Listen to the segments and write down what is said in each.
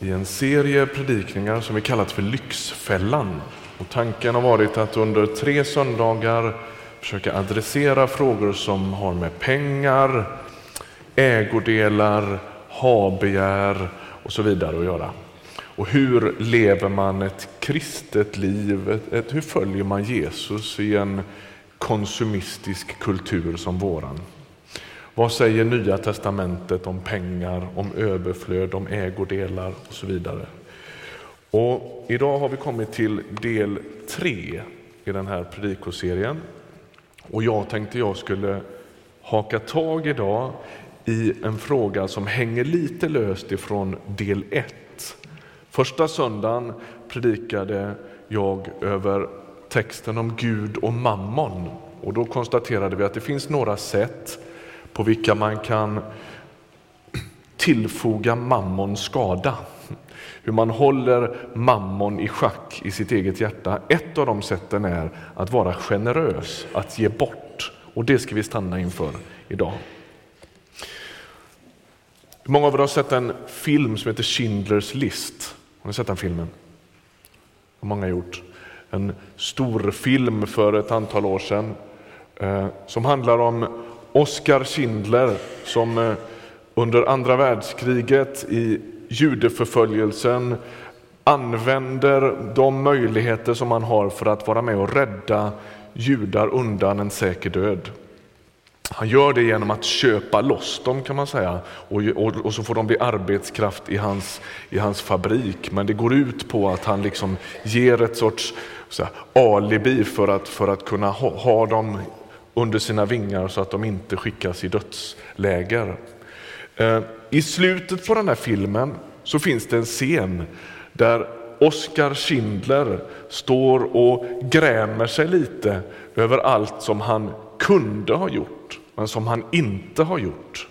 i en serie predikningar som vi kallat för Lyxfällan. Och tanken har varit att under tre söndagar försöka adressera frågor som har med pengar, ägodelar, habegär och så vidare att göra. Och hur lever man ett kristet liv? Ett, ett, hur följer man Jesus i en konsumistisk kultur som våran? Vad säger Nya testamentet om pengar, om överflöd, om ägodelar och så vidare? Och idag har vi kommit till del tre i den här predikoserien. Och jag tänkte jag skulle haka tag idag i en fråga som hänger lite löst ifrån del ett. Första söndagen predikade jag över texten om Gud och mammon. Och då konstaterade vi att det finns några sätt på vilka man kan tillfoga mammon skada. Hur man håller mammon i schack i sitt eget hjärta. Ett av de sätten är att vara generös, att ge bort. Och det ska vi stanna inför idag. Många av er har sett en film som heter Schindler's list. Har ni sett den filmen? Har många gjort. En stor film för ett antal år sedan eh, som handlar om Oskar Schindler som eh, under andra världskriget i judeförföljelsen använder de möjligheter som han har för att vara med och rädda judar undan en säker död. Han gör det genom att köpa loss dem kan man säga och, och, och, så får de bli arbetskraft i hans, i hans fabrik. Men det går ut på att han liksom ger ett sorts så här, alibi för att, för att kunna ha, ha dem under sina vingar så att de inte skickas i dödsläger. Eh, I slutet på den här filmen så finns det en scen där Oskar Schindler står och grämer sig lite över allt som han kunde ha gjort, men som han inte har gjort.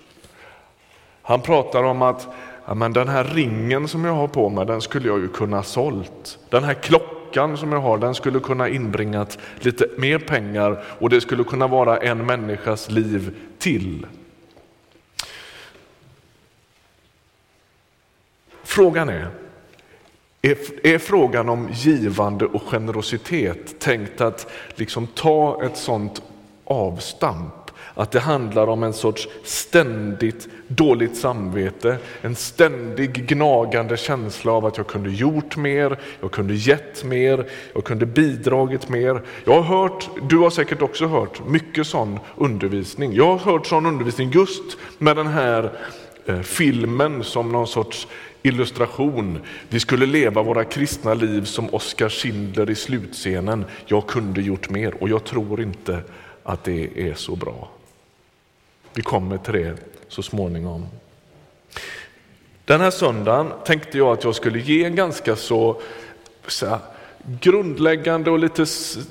Han pratar om att ja, men den här ringen som jag har på mig, den skulle jag ju kunna ha sålt. Den här klockan som jag har, den skulle kunna inbringat lite mer pengar och det skulle kunna vara en människas liv till. Frågan är, är, är frågan om givande och generositet tänkt att liksom ta ett sånt avstamp? Att det handlar om en sorts ständigt dåligt samvete, en ständig gnagande känsla av att jag kunde gjort mer, jag kunde gett mer, jag kunde bidragit mer. Jag har hört, du har säkert också hört, mycket sån undervisning. Jag har hört sån undervisning just med den här eh, filmen som någon sorts illustration. Vi skulle leva våra kristna liv som Oskar Schindler i slutscenen. Jag kunde gjort mer och jag tror inte att det är så bra. Vi kommer till det så småningom. Den här söndagen tänkte jag att jag skulle ge en ganska så, så här, grundläggande och lite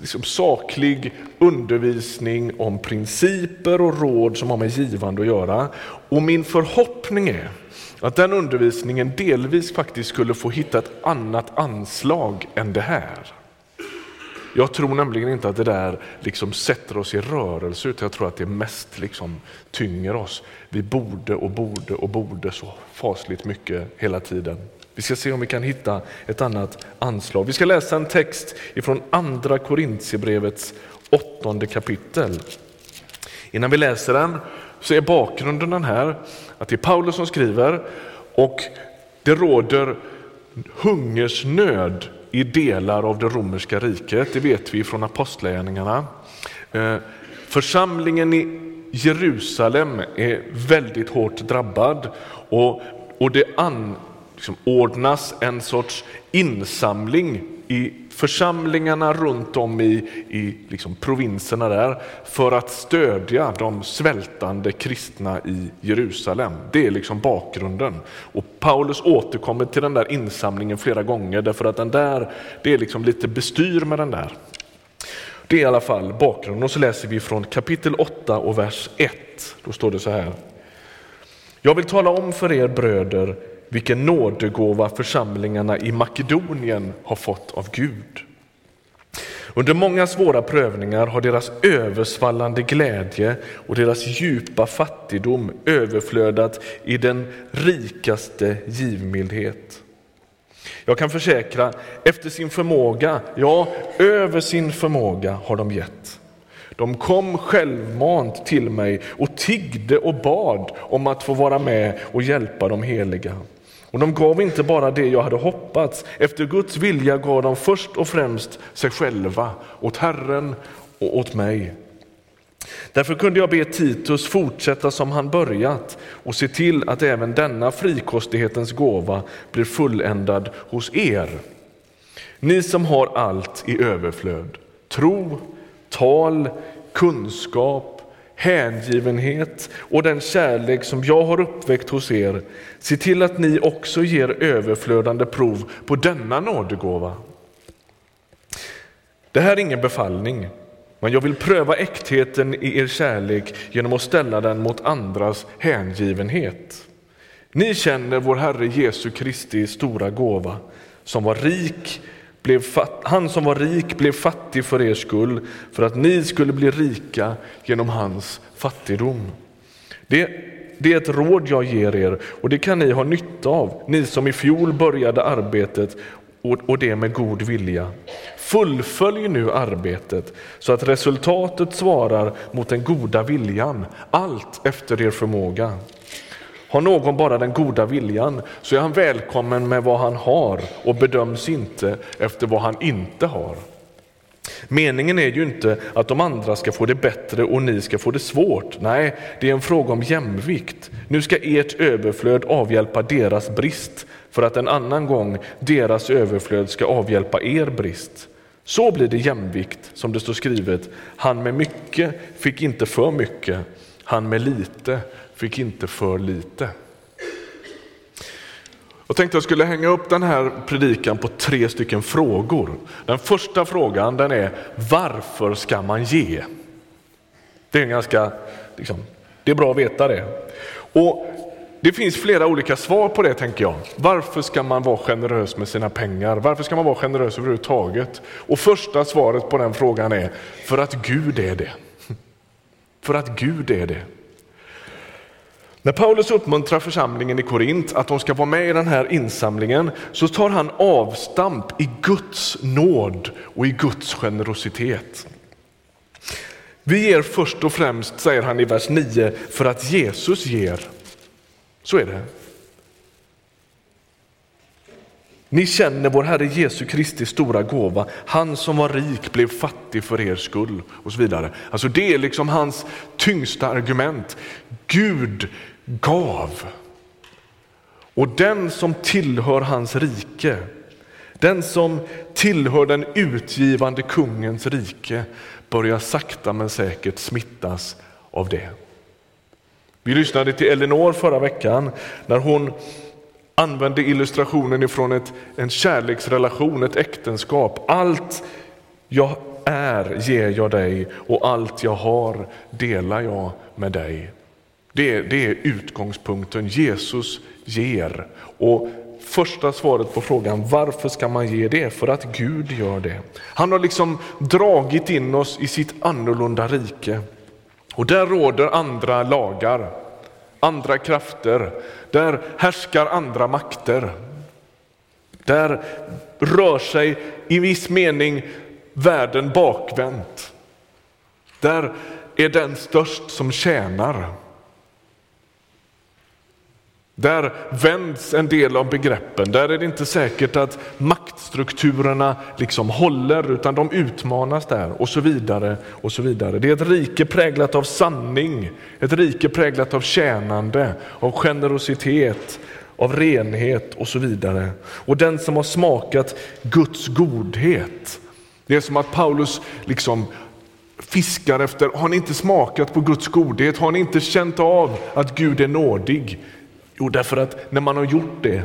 liksom, saklig undervisning om principer och råd som har med givande att göra. Och min förhoppning är att den undervisningen delvis faktiskt skulle få hitta ett annat anslag än det här. Jag tror nämligen inte att det där liksom sätter oss i rörelse, utan jag tror att det mest liksom tynger oss. Vi borde och borde och borde så fasligt mycket hela tiden. Vi ska se om vi kan hitta ett annat anslag. Vi ska läsa en text ifrån andra Korintierbrevets åttonde kapitel. Innan vi läser den så är bakgrunden den här att det är Paulus som skriver och det råder hungersnöd i delar av det romerska riket. Det vet vi från apostlagärningarna. Eh, församlingen i Jerusalem är väldigt hårt drabbad och, och det anordnas liksom en sorts insamling i församlingarna runt om i, i liksom provinserna där för att stödja de svältande kristna i Jerusalem. Det är liksom bakgrunden. Och Paulus återkommer till den där insamlingen flera gånger därför att den där, det är liksom lite bestyr med den där. Det är i alla fall bakgrunden och så läser vi från kapitel 8 och vers 1. Då står det så här. Jag vill tala om för er bröder vilken nådegåva församlingarna i Makedonien har fått av Gud. Under många svåra prövningar har deras översvallande glädje och deras djupa fattigdom överflödat i den rikaste givmildhet. Jag kan försäkra, efter sin förmåga, ja, över sin förmåga har de gett. De kom självmant till mig och tiggde och bad om att få vara med och hjälpa de heliga. Och de gav inte bara det jag hade hoppats, efter Guds vilja gav de först och främst sig själva åt Herren och åt mig. Därför kunde jag be Titus fortsätta som han börjat och se till att även denna frikostighetens gåva blir fulländad hos er. Ni som har allt i överflöd, tro, tal, kunskap, hängivenhet och den kärlek som jag har uppväckt hos er, se till att ni också ger överflödande prov på denna nådegåva. Det här är ingen befallning, men jag vill pröva äktheten i er kärlek genom att ställa den mot andras hängivenhet. Ni känner vår Herre Jesu Kristi stora gåva, som var rik blev han som var rik blev fattig för er skull, för att ni skulle bli rika genom hans fattigdom. Det, det är ett råd jag ger er och det kan ni ha nytta av, ni som i fjol började arbetet och, och det med god vilja. Fullfölj nu arbetet så att resultatet svarar mot den goda viljan, allt efter er förmåga. Har någon bara den goda viljan så är han välkommen med vad han har och bedöms inte efter vad han inte har. Meningen är ju inte att de andra ska få det bättre och ni ska få det svårt. Nej, det är en fråga om jämvikt. Nu ska ert överflöd avhjälpa deras brist för att en annan gång deras överflöd ska avhjälpa er brist. Så blir det jämvikt, som det står skrivet. Han med mycket fick inte för mycket, han med lite fick inte för lite. Jag tänkte jag skulle hänga upp den här predikan på tre stycken frågor. Den första frågan den är varför ska man ge? Det är, ganska, liksom, det är bra att veta det. Och det finns flera olika svar på det tänker jag. Varför ska man vara generös med sina pengar? Varför ska man vara generös överhuvudtaget? Och första svaret på den frågan är för att Gud är det. För att Gud är det. När Paulus uppmuntrar församlingen i Korint att de ska vara med i den här insamlingen så tar han avstamp i Guds nåd och i Guds generositet. Vi ger först och främst, säger han i vers 9, för att Jesus ger. Så är det. Ni känner vår Herre Jesu Kristi stora gåva. Han som var rik blev fattig för er skull och så vidare. Alltså det är liksom hans tyngsta argument. Gud gav. Och den som tillhör hans rike, den som tillhör den utgivande kungens rike börjar sakta men säkert smittas av det. Vi lyssnade till Elinor förra veckan när hon använde illustrationen ifrån ett, en kärleksrelation, ett äktenskap. Allt jag är ger jag dig och allt jag har delar jag med dig. Det, det är utgångspunkten. Jesus ger. Och första svaret på frågan varför ska man ge det? För att Gud gör det. Han har liksom dragit in oss i sitt annorlunda rike. Och där råder andra lagar, andra krafter. Där härskar andra makter. Där rör sig i viss mening världen bakvänt. Där är den störst som tjänar. Där vänds en del av begreppen. Där är det inte säkert att maktstrukturerna liksom håller utan de utmanas där och så vidare. och så vidare. Det är ett rike präglat av sanning, ett rike präglat av tjänande, av generositet, av renhet och så vidare. Och den som har smakat Guds godhet. Det är som att Paulus liksom fiskar efter, har ni inte smakat på Guds godhet? Har ni inte känt av att Gud är nådig? Jo, därför att när man har gjort det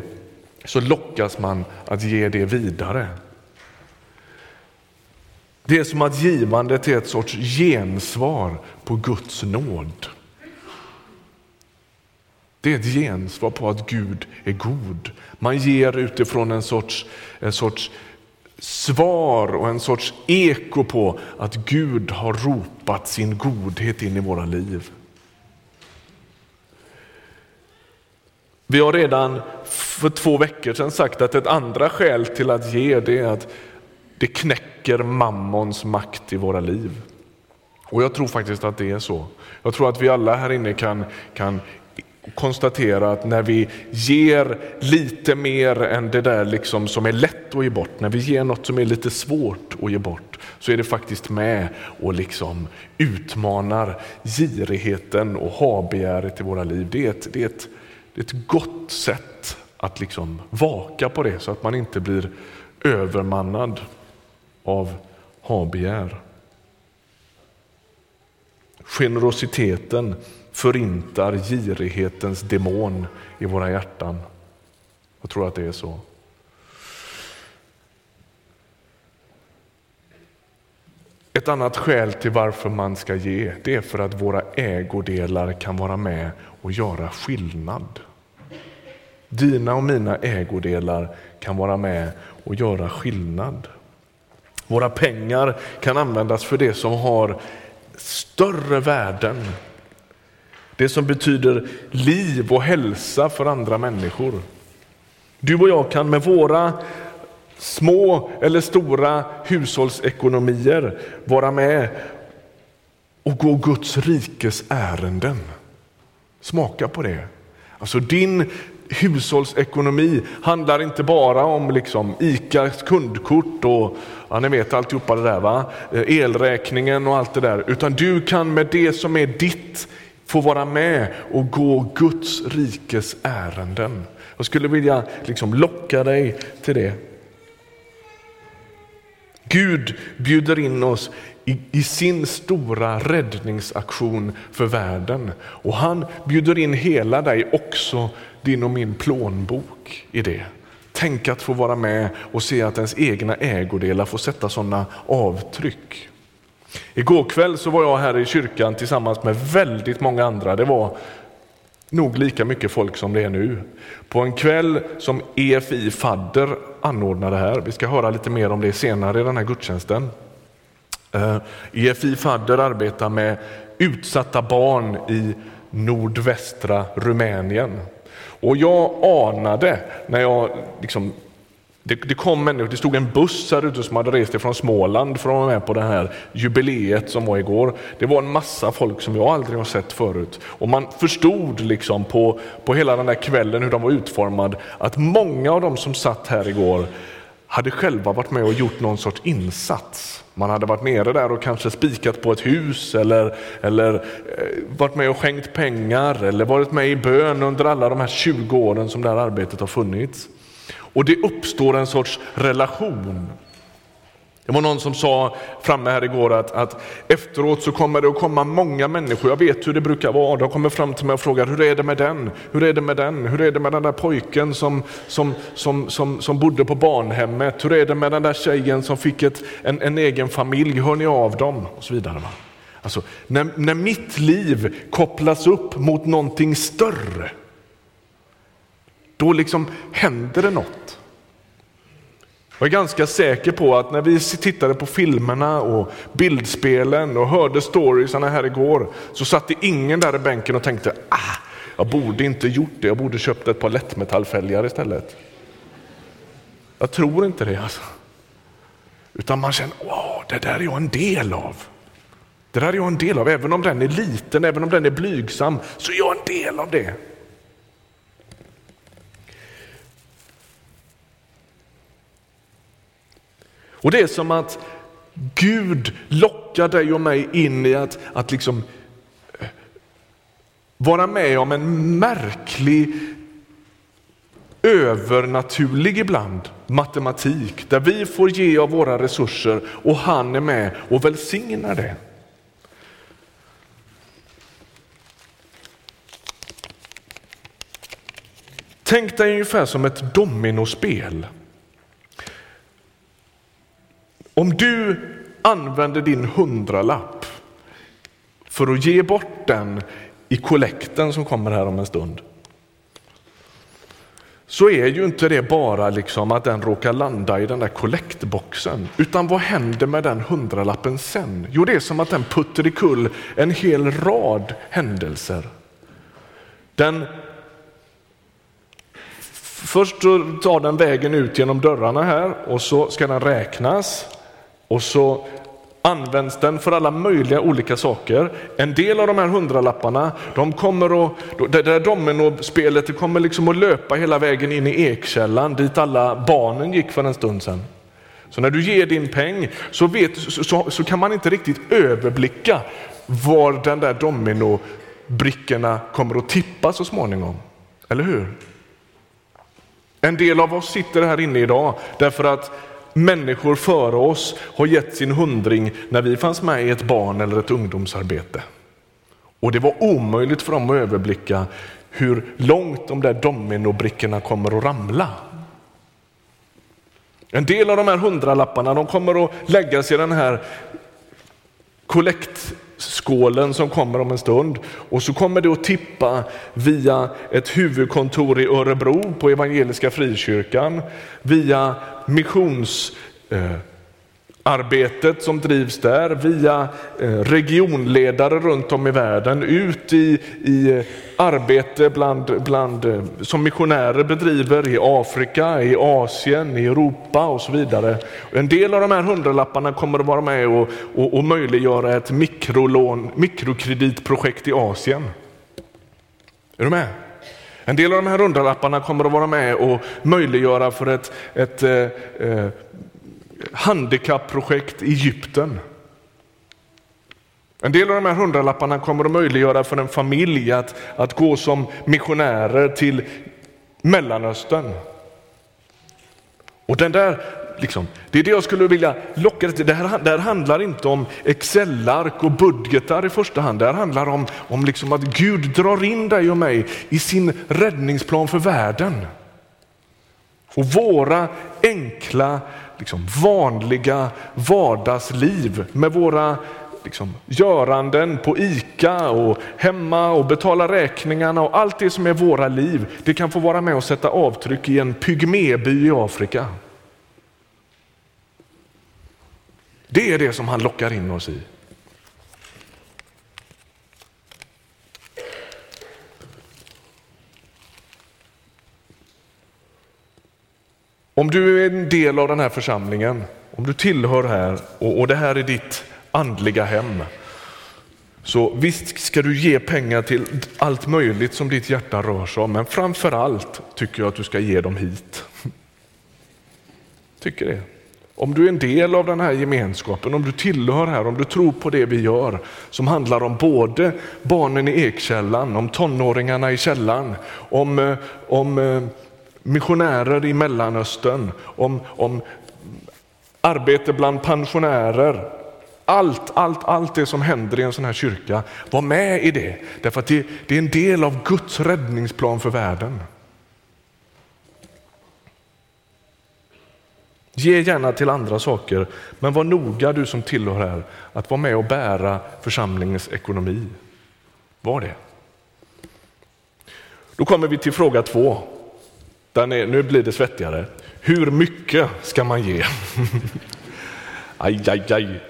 så lockas man att ge det vidare. Det är som att givandet är ett sorts gensvar på Guds nåd. Det är ett gensvar på att Gud är god. Man ger utifrån en sorts, en sorts svar och en sorts eko på att Gud har ropat sin godhet in i våra liv. Vi har redan för två veckor sedan sagt att ett andra skäl till att ge det är att det knäcker mammons makt i våra liv. Och jag tror faktiskt att det är så. Jag tror att vi alla här inne kan, kan konstatera att när vi ger lite mer än det där liksom som är lätt att ge bort, när vi ger något som är lite svårt att ge bort, så är det faktiskt med och liksom utmanar girigheten och habegäret i våra liv. Det är ett, det är ett, det är ett gott sätt att liksom vaka på det så att man inte blir övermannad av habegär. Generositeten förintar girighetens demon i våra hjärtan. Jag tror att det är så. Ett annat skäl till varför man ska ge, det är för att våra ägodelar kan vara med och göra skillnad. Dina och mina ägodelar kan vara med och göra skillnad. Våra pengar kan användas för det som har större värden. Det som betyder liv och hälsa för andra människor. Du och jag kan med våra små eller stora hushållsekonomier vara med och gå Guds rikes ärenden. Smaka på det. Alltså din hushållsekonomi handlar inte bara om liksom ICAs kundkort och ja, ni vet alltihopa det där, va? Eh, elräkningen och allt det där. Utan du kan med det som är ditt få vara med och gå Guds rikes ärenden. Jag skulle vilja liksom locka dig till det. Gud bjuder in oss i, i, sin stora räddningsaktion för världen. Och han bjuder in hela dig, också din och min plånbok i det. Tänk att få vara med och se att ens egna ägodelar får sätta sådana avtryck. Igår kväll så var jag här i kyrkan tillsammans med väldigt många andra. Det var nog lika mycket folk som det är nu. På en kväll som EFI Fadder anordnade här. Vi ska höra lite mer om det senare i den här gudstjänsten. Eh, EFI Fadder arbetar med utsatta barn i nordvästra Rumänien. Och jag anade när jag liksom det, det kom människor, det stod en buss här ute som hade rest från Småland för att vara med på det här jubileet som var igår. Det var en massa folk som jag aldrig har sett förut. Och man förstod liksom på, på hela den där kvällen hur de var utformad att många av de som satt här igår hade själva varit med och gjort någon sorts insats. Man hade varit nere där och kanske spikat på ett hus eller, eller eh, varit med och skänkt pengar eller varit med i bön under alla de här 20 åren som det här arbetet har funnits. Och det uppstår en sorts relation. Det var någon som sa framme här igår att, att efteråt så kommer det att komma många människor, jag vet hur det brukar vara, de kommer fram till mig och frågar hur är det med den? Hur är det med den? Hur är det med den där pojken som, som, som, som, som bodde på barnhemmet? Hur är det med den där tjejen som fick ett, en, en egen familj? Hör ni av dem? Och så vidare. Alltså, när, när mitt liv kopplas upp mot någonting större, då liksom händer det något. Jag är ganska säker på att när vi tittade på filmerna och bildspelen och hörde storiesarna här igår så satt det ingen där i bänken och tänkte ah, jag borde inte gjort det, jag borde köpt ett par lättmetallfälgar istället. Jag tror inte det alltså. Utan man känner, wow, det där är jag en del av. Det där är jag en del av, även om den är liten, även om den är blygsam, så är jag en del av det. Och det är som att Gud lockar dig och mig in i att, att liksom eh, vara med om en märklig övernaturlig ibland matematik där vi får ge av våra resurser och han är med och välsignar det. Tänk dig ungefär som ett dominospel. Om du använder din hundralapp för att ge bort den i kollekten som kommer här om en stund så är ju inte det bara liksom att den råkar landa i den där kollektboxen. Utan vad händer med den hundralappen sen? Jo, det är som att den putter i kull en hel rad händelser. Den Först tar den vägen ut genom dörrarna här och så ska den räknas och så används den för alla möjliga olika saker. En del av de här hundralapparna, de kommer att, det där dominospelet det kommer liksom att löpa hela vägen in i Ekkällan dit alla barnen gick för en stund sedan. Så när du ger din peng så, vet, så, så kan man inte riktigt överblicka var den där dominobrickorna kommer att tippa så småningom. Eller hur? En del av oss sitter här inne idag därför att människor före oss har gett sin hundring när vi fanns med i ett barn eller ett ungdomsarbete. Och det var omöjligt för dem att överblicka hur långt de där dominobrickorna kommer att ramla. En del av de här hundralapparna de kommer att läggas i den här skålen som kommer om en stund. Och så kommer det att tippa via ett huvudkontor i Örebro på Evangeliska Frikyrkan, via missions eh, arbetet som drivs där via eh, regionledare runt om i världen ut i, i eh, arbete bland, bland, eh, som missionärer bedriver i Afrika, i Asien, i Europa och så vidare. En del av de här hundralapparna kommer att vara med och, och, och möjliggöra ett mikrolån, mikrokreditprojekt i Asien. Är du med? En del av de här hundralapparna kommer att vara med och möjliggöra för ett, ett eh, handikappprojekt i Egypten. En del av de här hundralapparna kommer att möjliggöra för en familj att, att gå som missionärer till Mellanöstern. Och den där, liksom, det är det jag skulle vilja locka till. Det här, det här handlar inte om Excel-ark och budgetar i första hand. Det här handlar om, om liksom att Gud drar in dig och mig i sin räddningsplan för världen. Och våra enkla liksom, vanliga vardagsliv med våra liksom, göranden på ICA och hemma och betala räkningarna och allt det som är våra liv. Det kan få vara med och sätta avtryck i en pygméby i Afrika. Det är det som han lockar in oss i. Om du är en del av den här församlingen, om du tillhör här och, och det här är ditt andliga hem, så visst ska du ge pengar till allt möjligt som ditt hjärta rör sig om, men framför allt tycker jag att du ska ge dem hit. Tycker det. Om du är en del av den här gemenskapen, om du tillhör här, om du tror på det vi gör, som handlar om både barnen i Ekkällan, om tonåringarna i källan, om, eh, om eh, missionärer i Mellanöstern, om, om arbete bland pensionärer. Allt, allt, allt det som händer i en sån här kyrka, var med i det. Därför att det, det är en del av Guds räddningsplan för världen. Ge gärna till andra saker, men var noga du som tillhör här att vara med och bära församlingens ekonomi. Var det. Då kommer vi till fråga två. Den är, nu blir det svettigare. Hur mycket ska man ge? aj, aj, aj.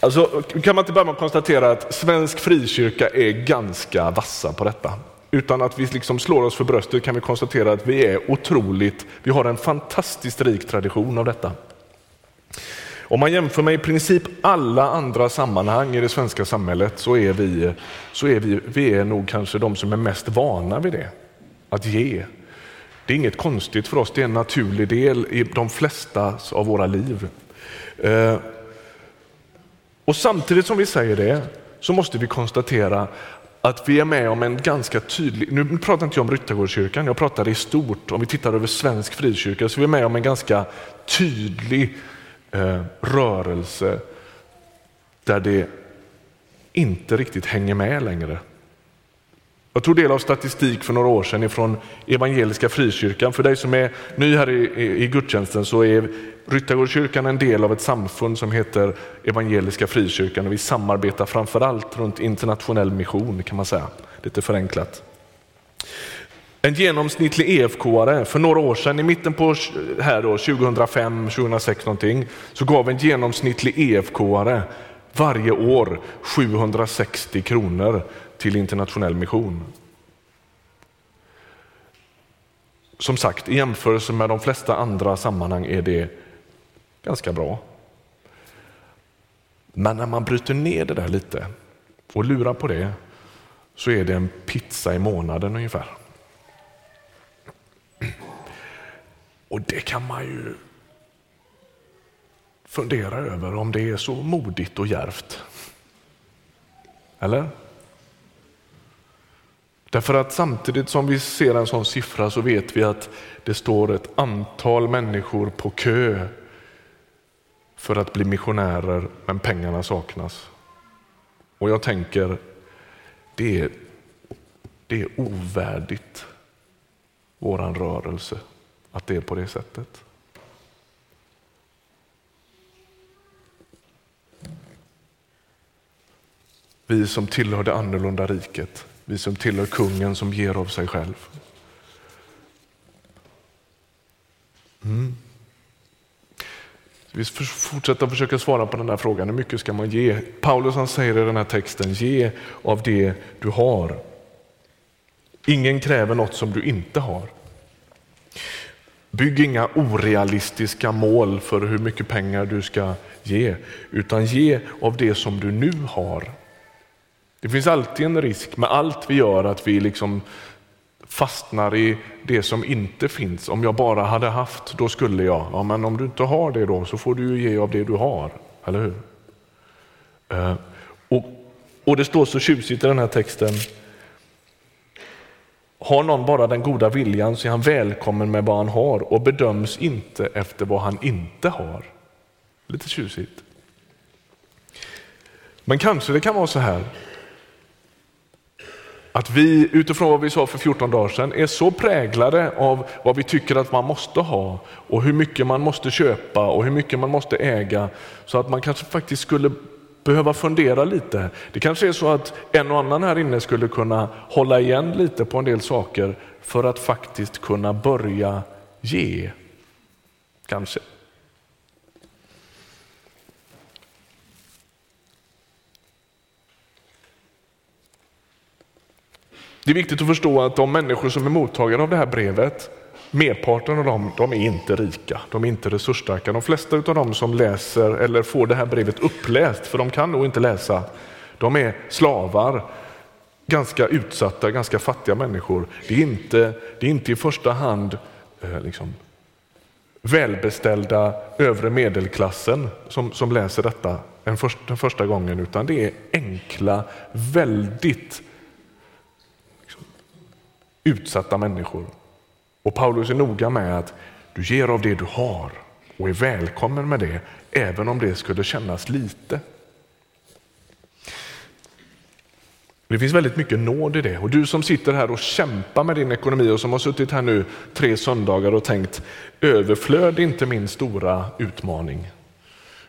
Alltså, kan man inte börja med att konstatera att svensk frikyrka är ganska vassa på detta. Utan att vi liksom slår oss för bröstet kan vi konstatera att vi är otroligt, vi har en fantastiskt rik tradition av detta. Om man jämför med i princip alla andra sammanhang i det svenska samhället så är vi, så är vi, vi är nog kanske de som är mest vana vid det att ge. Det är inget konstigt för oss, det är en naturlig del i de flesta av våra liv. Eh, och samtidigt som vi säger det så måste vi konstatera att vi är med om en ganska tydlig, nu pratar inte jag om Ryttargårdskyrkan, jag pratar i stort, om vi tittar över svensk frikyrka, så vi är med om en ganska tydlig eh, rörelse där det inte riktigt hänger med längre. Jag tog del av statistik för några år sedan från Evangeliska Frikyrkan. För dig som är ny här i, i, i gudstjänsten så är Ryttargårdskyrkan en del av ett samfund som heter Evangeliska Frikyrkan och vi samarbetar framförallt runt internationell mission kan man säga, lite förenklat. En genomsnittlig EFK-are för några år sedan, i mitten på här då, 2005, 2006 någonting, så gav en genomsnittlig EFK-are varje år 760 kronor till internationell mission. som sagt, i jämförelse med de flesta andra sammanhang är det ganska bra. Men när man bryter ner det där lite och lurar på det så är det en pizza i månaden ungefär. Och det kan man ju fundera över om det är så modigt och järvt. Eller? Därför att samtidigt som vi ser en sån siffra så vet vi att det står ett antal människor på kö för att bli missionärer, men pengarna saknas. Och jag tänker, det är, det är ovärdigt våran rörelse att det är på det sättet. Vi som tillhör det annorlunda riket, vi som tillhör kungen som ger av sig själv. Mm. Vi fortsätter försöka svara på den där frågan, hur mycket ska man ge? Paulus han säger i den här texten, ge av det du har. Ingen kräver något som du inte har. Bygg inga orealistiska mål för hur mycket pengar du ska ge, utan ge av det som du nu har. Det finns alltid en risk med allt vi gör att vi liksom fastnar i det som inte finns. Om jag bara hade haft, då skulle jag. Ja, men om du inte har det då så får du ge av det du har, eller hur? Eh, och, och det står så tjusigt i den här texten. Har någon bara den goda viljan så är han välkommen med vad han har och bedöms inte efter vad han inte har. Lite tjusigt. Men kanske det kan vara så här att vi utifrån vad vi sa för 14 dagar sedan är så präglade av vad vi tycker att man måste ha och hur mycket man måste köpa och hur mycket man måste äga så att man kanske faktiskt skulle behöva fundera lite. Det kanske är så att en och annan här inne skulle kunna hålla igen lite på en del saker för att faktiskt kunna börja ge. Kanske. Det är viktigt att förstå att de människor som är mottagare av det här brevet, merparten av dem, de är inte rika, de är inte resursstarka. De flesta av dem som läser eller får det här brevet uppläst, för de kan nog inte läsa, de är slavar, ganska utsatta, ganska fattiga människor. Det är inte, det är inte i första hand eh, liksom, välbeställda övre medelklassen som, som läser detta den första, den första gången, utan det är enkla, väldigt utsatta människor. Och Paulus är noga med att du ger av det du har och är välkommen med det, även om det skulle kännas lite. Det finns väldigt mycket nåd i det. Och du som sitter här och kämpar med din ekonomi och som har suttit här nu tre söndagar och tänkt överflöd är inte min stora utmaning.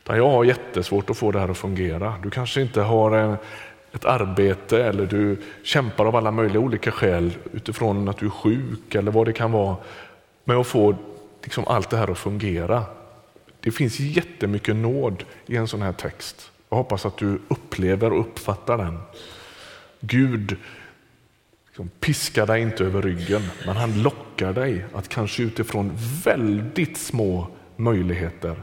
Jag har jättesvårt att få det här att fungera. Du kanske inte har en, ett arbete eller du kämpar av alla möjliga olika skäl utifrån att du är sjuk eller vad det kan vara med att få liksom allt det här att fungera. Det finns jättemycket nåd i en sån här text. Jag hoppas att du upplever och uppfattar den. Gud liksom piskar dig inte över ryggen, men han lockar dig att kanske utifrån väldigt små möjligheter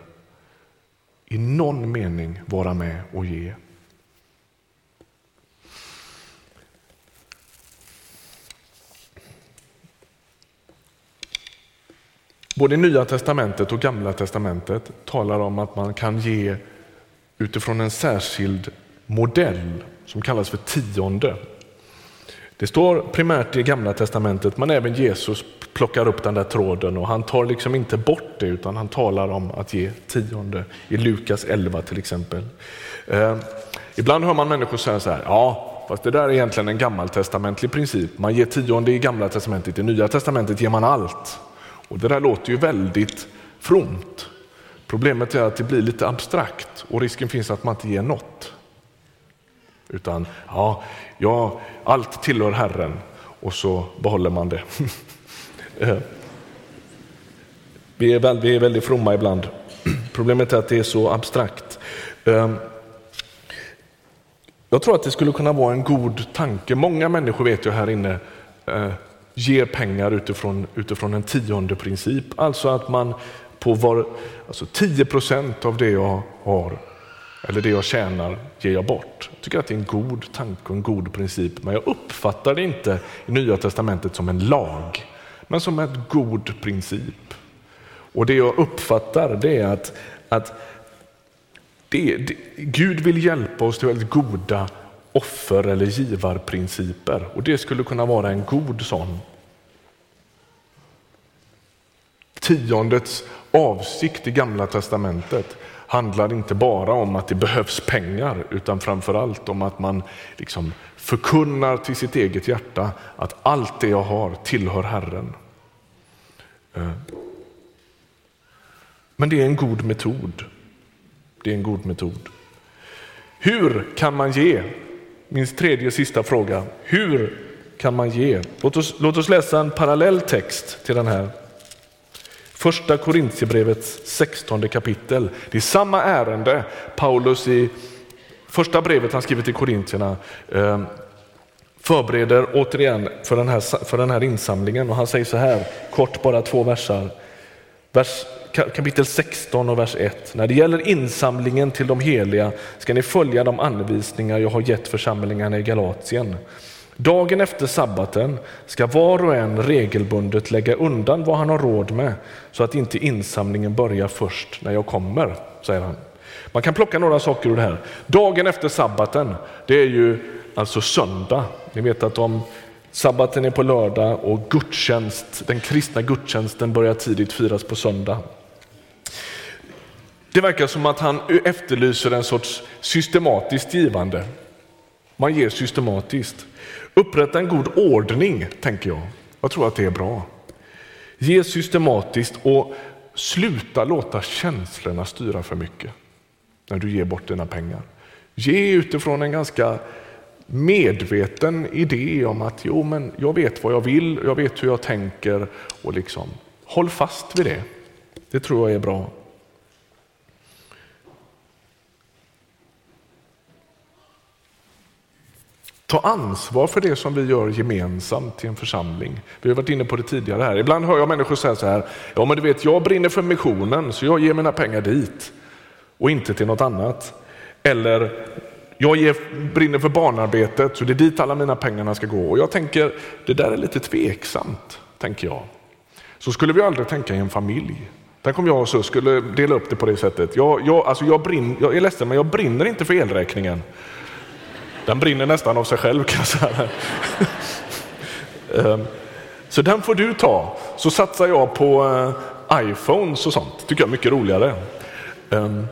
i någon mening vara med och ge. Både Nya testamentet och Gamla testamentet talar om att man kan ge utifrån en särskild modell som kallas för tionde. Det står primärt i Gamla testamentet, men även Jesus plockar upp den där tråden och han tar liksom inte bort det utan han talar om att ge tionde i Lukas 11 till exempel. Eh, ibland hör man människor säga så här, ja fast det där är egentligen en gammaltestamentlig princip. Man ger tionde i Gamla testamentet, i Nya testamentet ger man allt. Och Det där låter ju väldigt fromt. Problemet är att det blir lite abstrakt och risken finns att man inte ger något. Utan ja, ja allt tillhör Herren och så behåller man det. Eh. Vi, är väldigt, vi är väldigt fromma ibland. Problemet är att det är så abstrakt. Eh. Jag tror att det skulle kunna vara en god tanke. Många människor vet jag här inne eh, ger pengar utifrån, utifrån en tionde princip. Alltså att man på var, alltså 10 procent av det jag har eller det jag tjänar ger jag bort. Jag tycker att det är en god tanke och en god princip, men jag uppfattar det inte i Nya Testamentet som en lag, men som en god princip. Och det jag uppfattar det är att, att det, det, Gud vill hjälpa oss till väldigt goda offer eller givarprinciper och det skulle kunna vara en god sån. Tiondets avsikt i Gamla testamentet handlar inte bara om att det behövs pengar utan framför allt om att man liksom förkunnar till sitt eget hjärta att allt det jag har tillhör Herren. Eh. Men det är en god metod. Det är en god metod. Hur kan man ge? Min tredje och sista fråga. Hur kan man ge? Låt oss, låt oss läsa en parallell text till den här. Första Korintierbrevets 16 kapitel. Det är samma ärende. Paulus i första brevet han skriver till korintierna ehm, förbereder återigen för den, här, för den här insamlingen och han säger så här, kort bara två versar. Vers, kapitel 16 och vers 1. När det gäller insamlingen till de heliga ska ni följa de anvisningar jag har gett församlingarna i Galatien. Dagen efter sabbaten ska var och en regelbundet lägga undan vad han har råd med så att inte insamlingen börjar först när jag kommer, säger han. Man kan plocka några saker ur det här. Dagen efter sabbaten, det är ju alltså söndag. Ni vet att om sabbaten är på lördag och gudstjänst, den kristna gudstjänsten börjar tidigt firas på söndag. Det verkar som att han efterlyser en sorts systematiskt givande. Man ger systematiskt. Upprätta en god ordning, tänker jag. Jag tror att det är bra. Ge systematiskt och sluta låta känslorna styra för mycket när du ger bort dina pengar. Ge utifrån en ganska medveten idé om att jo, men jag vet vad jag vill, jag vet hur jag tänker och liksom håll fast vid det. Det tror jag är bra. Ta ansvar för det som vi gör gemensamt i en församling. Vi har varit inne på det tidigare här. Ibland hör jag människor säga så här, ja men du vet jag brinner för missionen så jag ger mina pengar dit och inte till något annat. Eller jag ger, brinner för barnarbetet så det är dit alla mina pengar ska gå. Och jag tänker, det där är lite tveksamt, tänker jag. Så skulle vi aldrig tänka i en familj. Tänk om jag och så skulle dela upp det på det sättet. Jag, jag, alltså jag, brinner, jag är ledsen men jag brinner inte för elräkningen. Den brinner nästan av sig själv kan jag säga. Ehm, så den får du ta. Så satsar jag på eh, iPhones och sånt. tycker jag är mycket roligare. Ehm,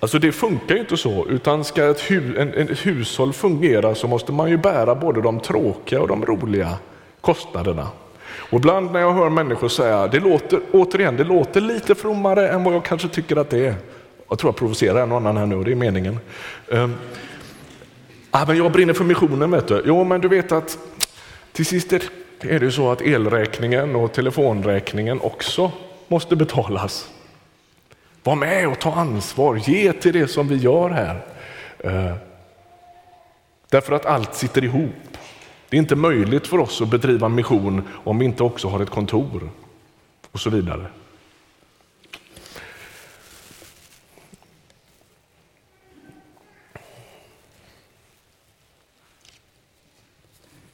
alltså det funkar ju inte så, utan ska ett, hu en, ett hushåll fungera så måste man ju bära både de tråkiga och de roliga kostnaderna. Och ibland när jag hör människor säga, det låter, återigen, det låter lite frommare än vad jag kanske tycker att det är. Jag tror jag provocerar en och annan här nu, och det är meningen. Ehm, Ah, men jag brinner för missionen vet du. Jo, men du vet att till sist är det så att elräkningen och telefonräkningen också måste betalas. Var med och ta ansvar, ge till det som vi gör här. Eh, därför att allt sitter ihop. Det är inte möjligt för oss att bedriva mission om vi inte också har ett kontor och så vidare.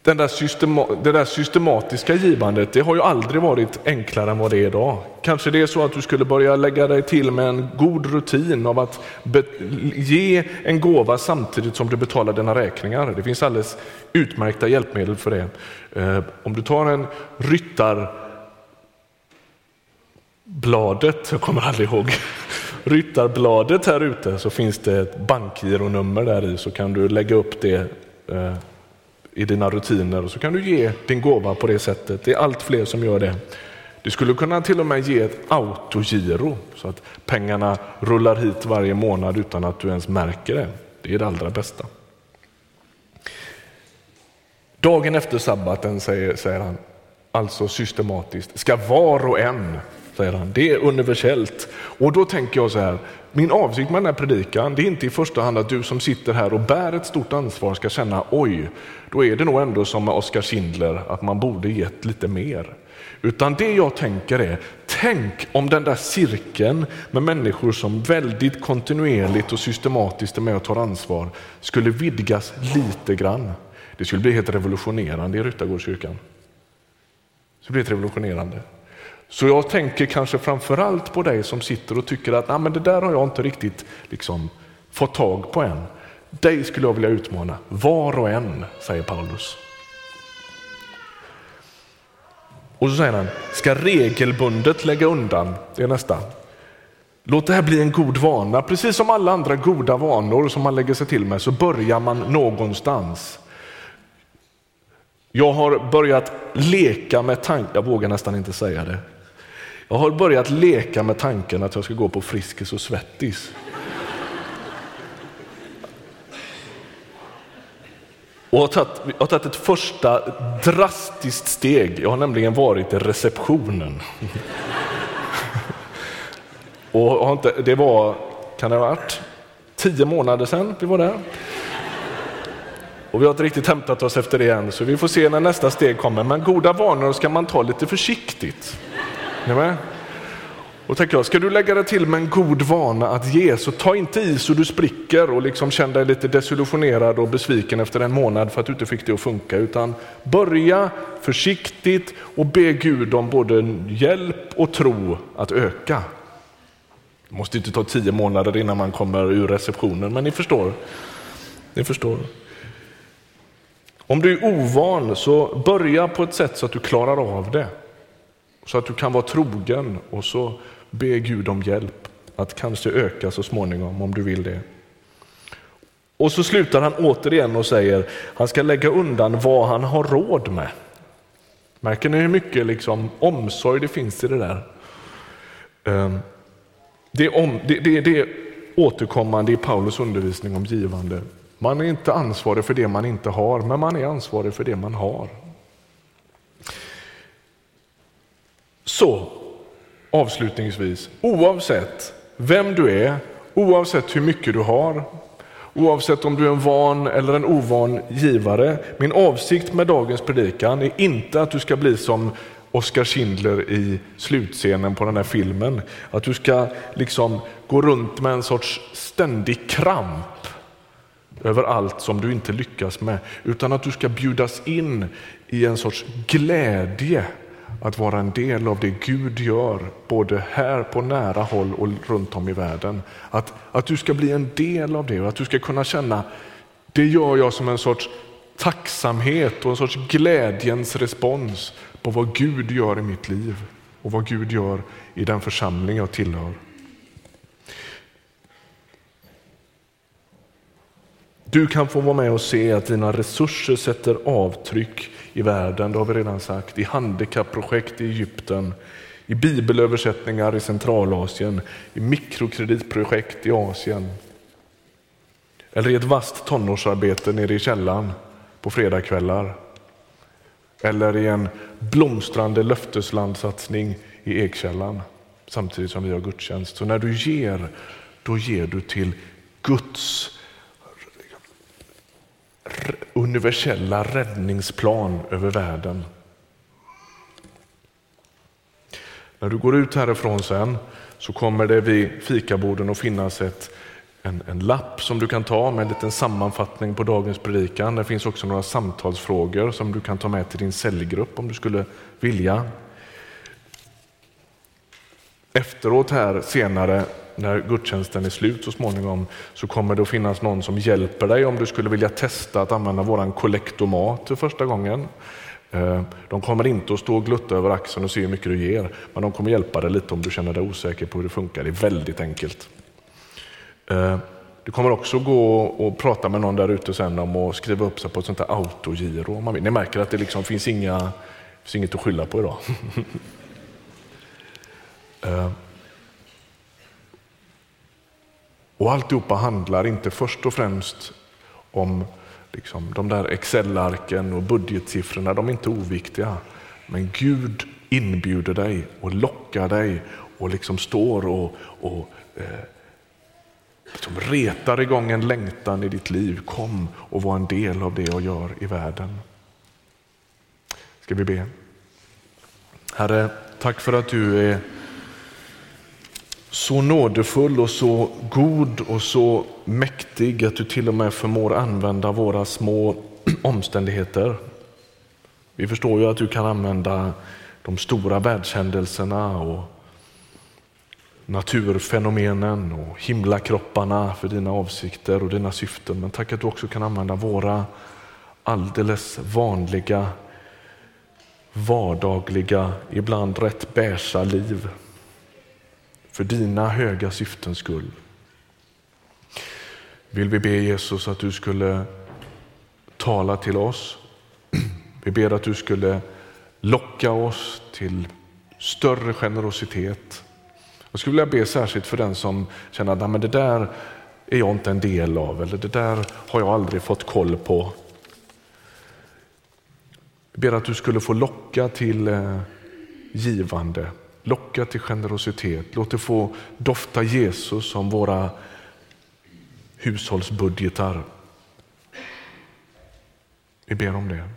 Den där systema, det där systematiska givandet det har ju aldrig varit enklare än vad det är idag. Kanske det är så att du skulle börja lägga dig till med en god rutin av att ge en gåva samtidigt som du betalar dina räkningar. Det finns alldeles utmärkta hjälpmedel för det. Eh, om du tar en ryttarbladet, jag kommer aldrig ihåg, ryttarbladet här ute så finns det ett bankgironummer där i så kan du lägga upp det eh, i dina rutiner och så kan du ge din gåva på det sättet. Det är allt fler som gör det. Du skulle kunna till och med ge ett autogiro så att pengarna rullar hit varje månad utan att du ens märker det. Det är det allra bästa. Dagen efter sabbaten, säger, säger han, alltså systematiskt, ska var och en säger han. Det är universellt. Och då tänker jag så här, min avsikt med den här predikan, det är inte i första hand att du som sitter här och bär ett stort ansvar ska känna oj, då är det nog ändå som med Oskar Schindler, att man borde gett lite mer. Utan det jag tänker är, tänk om den där cirkeln med människor som väldigt kontinuerligt och systematiskt är med och tar ansvar skulle vidgas lite grann. Det skulle bli helt revolutionerande i Ryttargårdskyrkan. Det skulle bli helt revolutionerande. Så jag tänker kanske framförallt på dig som sitter och tycker att Nej, men det där har jag inte riktigt liksom, fått tag på än. Dig skulle jag vilja utmana, var och en, säger Paulus. Och så säger han, ska regelbundet lägga undan, det är nästa. Låt det här bli en god vana. Precis som alla andra goda vanor som man lägger sig till med så börjar man någonstans. Jag har börjat leka med tanken, jag vågar nästan inte säga det. Jag har börjat leka med tanken att jag ska gå på Friskis och Svettis. Och har tagit, har tagit ett första drastiskt steg. Jag har nämligen varit i receptionen. Och har inte, det var, kan det ha varit, tio månader sedan vi var där. Och vi har inte riktigt hämtat oss efter det än, så vi får se när nästa steg kommer. Men goda vanor ska man ta lite försiktigt. Ni med? Och tänker jag, ska du lägga dig till med en god vana att ge, så ta inte i så du spricker och liksom känner dig lite desillusionerad och besviken efter en månad för att du inte fick det att funka. Utan börja försiktigt och be Gud om både hjälp och tro att öka. Det måste inte ta tio månader innan man kommer ur receptionen, men ni förstår. Ni förstår. Om du är ovan, så börja på ett sätt så att du klarar av det. Så att du kan vara trogen och så be Gud om hjälp att kanske öka så småningom om du vill det. Och så slutar han återigen och säger han ska lägga undan vad han har råd med. Märker ni hur mycket liksom omsorg det finns i det där? Ehm, det är, om, det, det, det är återkommande i Paulus undervisning om givande. Man är inte ansvarig för det man inte har, men man är ansvarig för det man har. Så avslutningsvis, oavsett vem du är, oavsett hur mycket du har, oavsett om du är en van eller en ovan givare. Min avsikt med dagens predikan är inte att du ska bli som Oskar Schindler i slutscenen på den här filmen. Att du ska liksom gå runt med en sorts ständig kramp över allt som du inte lyckas med, utan att du ska bjudas in i en sorts glädje att vara en del av det Gud gör, både här på nära håll och runt om i världen. Att, att du ska bli en del av det och att du ska kunna känna, det gör jag som en sorts tacksamhet och en sorts glädjens respons på vad Gud gör i mitt liv och vad Gud gör i den församling jag tillhör. Du kan få vara med och se att dina resurser sätter avtryck i världen, det har vi redan sagt, i handikappprojekt i Egypten, i bibelöversättningar i Centralasien, i mikrokreditprojekt i Asien. Eller i ett vasst tonårsarbete nere i källaren på fredagskvällar. Eller i en blomstrande löfteslandsatsning i Ekkällan samtidigt som vi har gudstjänst. Så när du ger, då ger du till Guds universella räddningsplan över världen. När du går ut härifrån sen så kommer det vid fikaborden att finnas ett, en, en lapp som du kan ta med en liten sammanfattning på dagens predikan. Det finns också några samtalsfrågor som du kan ta med till din cellgrupp om du skulle vilja. Efteråt här senare när gudstjänsten är slut så småningom så kommer det att finnas någon som hjälper dig om du skulle vilja testa att använda våran kollektomat för första gången. Eh, de kommer inte att stå och glutta över axeln och se hur mycket du ger, men de kommer hjälpa dig lite om du känner dig osäker på hur det funkar. Det är väldigt enkelt. Eh, du det kommer också gå och prata med någon där ute sen om att skriva upp sig på ett sånt här autogiro. Ni märker att det liksom finns, inga, finns inget att skylla på idag. Eh, och alltihopa handlar inte först och främst om liksom, de där Excel-arken och budgetsiffrorna, de är inte oviktiga. Men Gud inbjuder dig och lockar dig och liksom står och, och eh, liksom retar igång en längtan i ditt liv. Kom och var en del av det jag gör i världen. Ska vi be? Herre, tack för att du är så nådefull och så god och så mäktig att du till och med förmår använda våra små omständigheter. Vi förstår ju att du kan använda de stora världshändelserna och naturfenomenen och himlakropparna för dina avsikter och dina syften. Men tack att du också kan använda våra alldeles vanliga, vardagliga, ibland rätt beiga liv för dina höga syftens skull. Vill vi be Jesus att du skulle tala till oss. Vi ber att du skulle locka oss till större generositet. Jag skulle vilja be särskilt för den som känner att det där är jag inte en del av eller det där har jag aldrig fått koll på. Vi ber att du skulle få locka till eh, givande, locka till generositet. Låt det få dofta Jesus som våra hushållsbudgetar. Vi ber om det.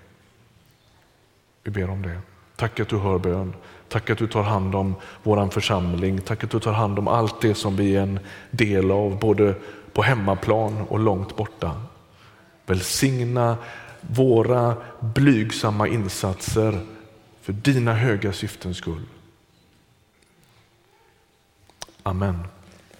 Vi ber om det. Tack att du hör bön. Tack att du tar hand om vår församling. Tack att du tar hand om allt det som vi är en del av, både på hemmaplan och långt borta. Välsigna våra blygsamma insatser för dina höga syftens skull. Amen.